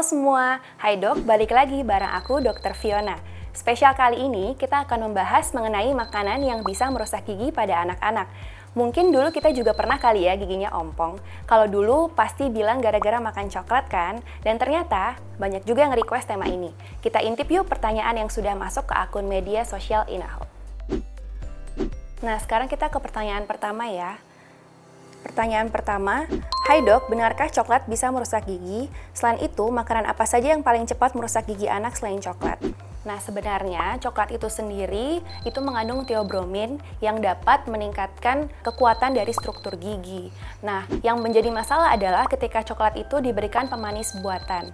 Semua, hai dok, balik lagi bareng aku Dr. Fiona. Spesial kali ini kita akan membahas mengenai makanan yang bisa merusak gigi pada anak-anak. Mungkin dulu kita juga pernah kali ya giginya ompong. Kalau dulu pasti bilang gara-gara makan coklat kan? Dan ternyata banyak juga yang request tema ini. Kita intip yuk pertanyaan yang sudah masuk ke akun media sosial Inaho. Nah, sekarang kita ke pertanyaan pertama ya. Pertanyaan pertama, Hai dok, benarkah coklat bisa merusak gigi? Selain itu, makanan apa saja yang paling cepat merusak gigi anak selain coklat? Nah, sebenarnya coklat itu sendiri itu mengandung teobromin yang dapat meningkatkan kekuatan dari struktur gigi. Nah, yang menjadi masalah adalah ketika coklat itu diberikan pemanis buatan.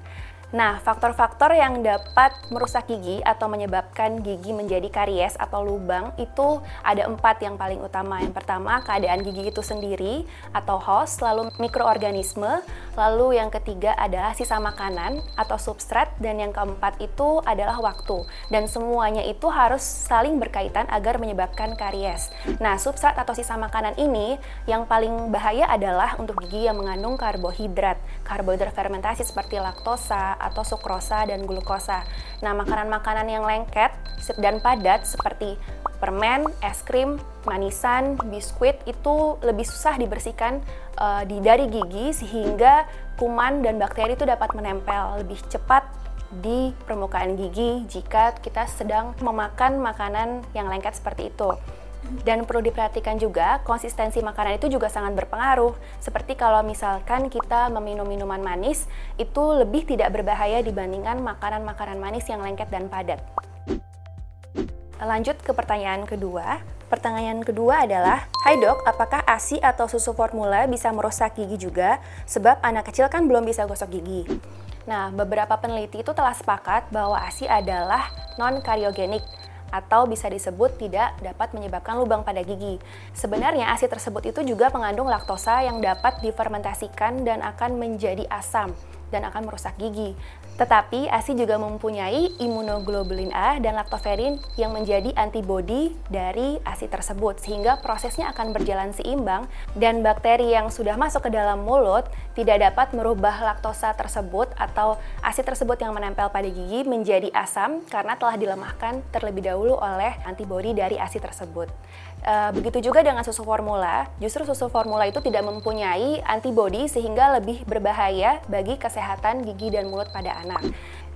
Nah, faktor-faktor yang dapat merusak gigi atau menyebabkan gigi menjadi karies atau lubang itu ada empat yang paling utama. Yang pertama, keadaan gigi itu sendiri atau host, lalu mikroorganisme, lalu yang ketiga adalah sisa makanan atau substrat, dan yang keempat itu adalah waktu. Dan semuanya itu harus saling berkaitan agar menyebabkan karies. Nah, substrat atau sisa makanan ini yang paling bahaya adalah untuk gigi yang mengandung karbohidrat, karbohidrat fermentasi seperti laktosa, atau sukrosa dan glukosa. Nah, makanan-makanan yang lengket dan padat seperti permen, es krim, manisan, biskuit itu lebih susah dibersihkan uh, di dari gigi sehingga kuman dan bakteri itu dapat menempel lebih cepat di permukaan gigi jika kita sedang memakan makanan yang lengket seperti itu. Dan perlu diperhatikan juga, konsistensi makanan itu juga sangat berpengaruh. Seperti kalau misalkan kita meminum minuman manis, itu lebih tidak berbahaya dibandingkan makanan-makanan manis yang lengket dan padat. Lanjut ke pertanyaan kedua. Pertanyaan kedua adalah, Hai dok, apakah ASI atau susu formula bisa merusak gigi juga? Sebab anak kecil kan belum bisa gosok gigi. Nah, beberapa peneliti itu telah sepakat bahwa ASI adalah non-kariogenik atau bisa disebut tidak dapat menyebabkan lubang pada gigi. Sebenarnya ASI tersebut itu juga mengandung laktosa yang dapat difermentasikan dan akan menjadi asam dan akan merusak gigi. Tetapi ASI juga mempunyai imunoglobulin A dan laktoferin yang menjadi antibodi dari ASI tersebut sehingga prosesnya akan berjalan seimbang dan bakteri yang sudah masuk ke dalam mulut tidak dapat merubah laktosa tersebut atau ASI tersebut yang menempel pada gigi menjadi asam karena telah dilemahkan terlebih dahulu oleh antibodi dari ASI tersebut. E, begitu juga dengan susu formula, justru susu formula itu tidak mempunyai antibodi sehingga lebih berbahaya bagi kesehatan gigi dan mulut pada anak.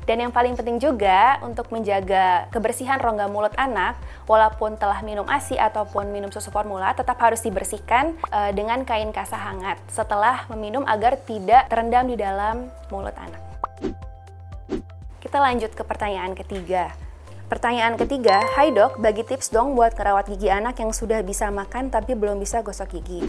Dan yang paling penting juga untuk menjaga kebersihan rongga mulut anak, walaupun telah minum ASI ataupun minum susu formula, tetap harus dibersihkan uh, dengan kain kasah hangat setelah meminum agar tidak terendam di dalam mulut anak. Kita lanjut ke pertanyaan ketiga. Pertanyaan ketiga, Hai dok, bagi tips dong buat kerawat gigi anak yang sudah bisa makan tapi belum bisa gosok gigi.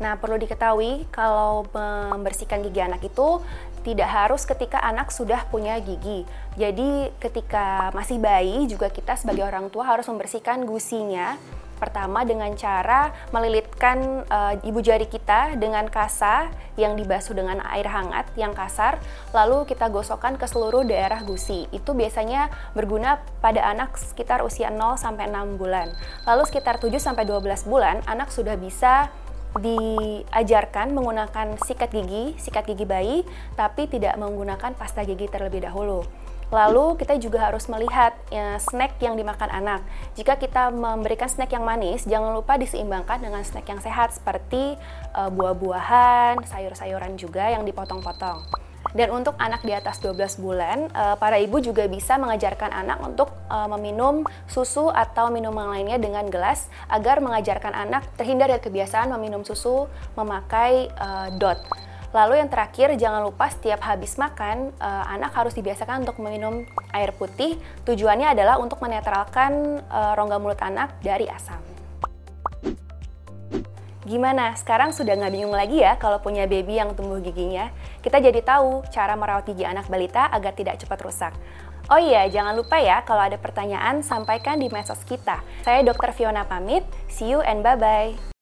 Nah, perlu diketahui kalau membersihkan gigi anak itu tidak harus ketika anak sudah punya gigi. Jadi, ketika masih bayi juga kita sebagai orang tua harus membersihkan gusinya Pertama dengan cara melilitkan uh, ibu jari kita dengan kasa yang dibasuh dengan air hangat yang kasar, lalu kita gosokkan ke seluruh daerah gusi. Itu biasanya berguna pada anak sekitar usia 0 sampai 6 bulan. Lalu sekitar 7 sampai 12 bulan anak sudah bisa diajarkan menggunakan sikat gigi, sikat gigi bayi, tapi tidak menggunakan pasta gigi terlebih dahulu. Lalu kita juga harus melihat ya, snack yang dimakan anak. Jika kita memberikan snack yang manis, jangan lupa diseimbangkan dengan snack yang sehat seperti uh, buah-buahan, sayur-sayuran juga yang dipotong-potong. Dan untuk anak di atas 12 bulan, uh, para ibu juga bisa mengajarkan anak untuk uh, meminum susu atau minuman lainnya dengan gelas agar mengajarkan anak terhindar dari kebiasaan meminum susu memakai uh, dot. Lalu yang terakhir, jangan lupa setiap habis makan, anak harus dibiasakan untuk meminum air putih. Tujuannya adalah untuk menetralkan rongga mulut anak dari asam. Gimana? Sekarang sudah nggak bingung lagi ya kalau punya baby yang tumbuh giginya? Kita jadi tahu cara merawat gigi anak balita agar tidak cepat rusak. Oh iya, jangan lupa ya kalau ada pertanyaan sampaikan di medsos kita. Saya Dr. Fiona pamit, see you and bye-bye.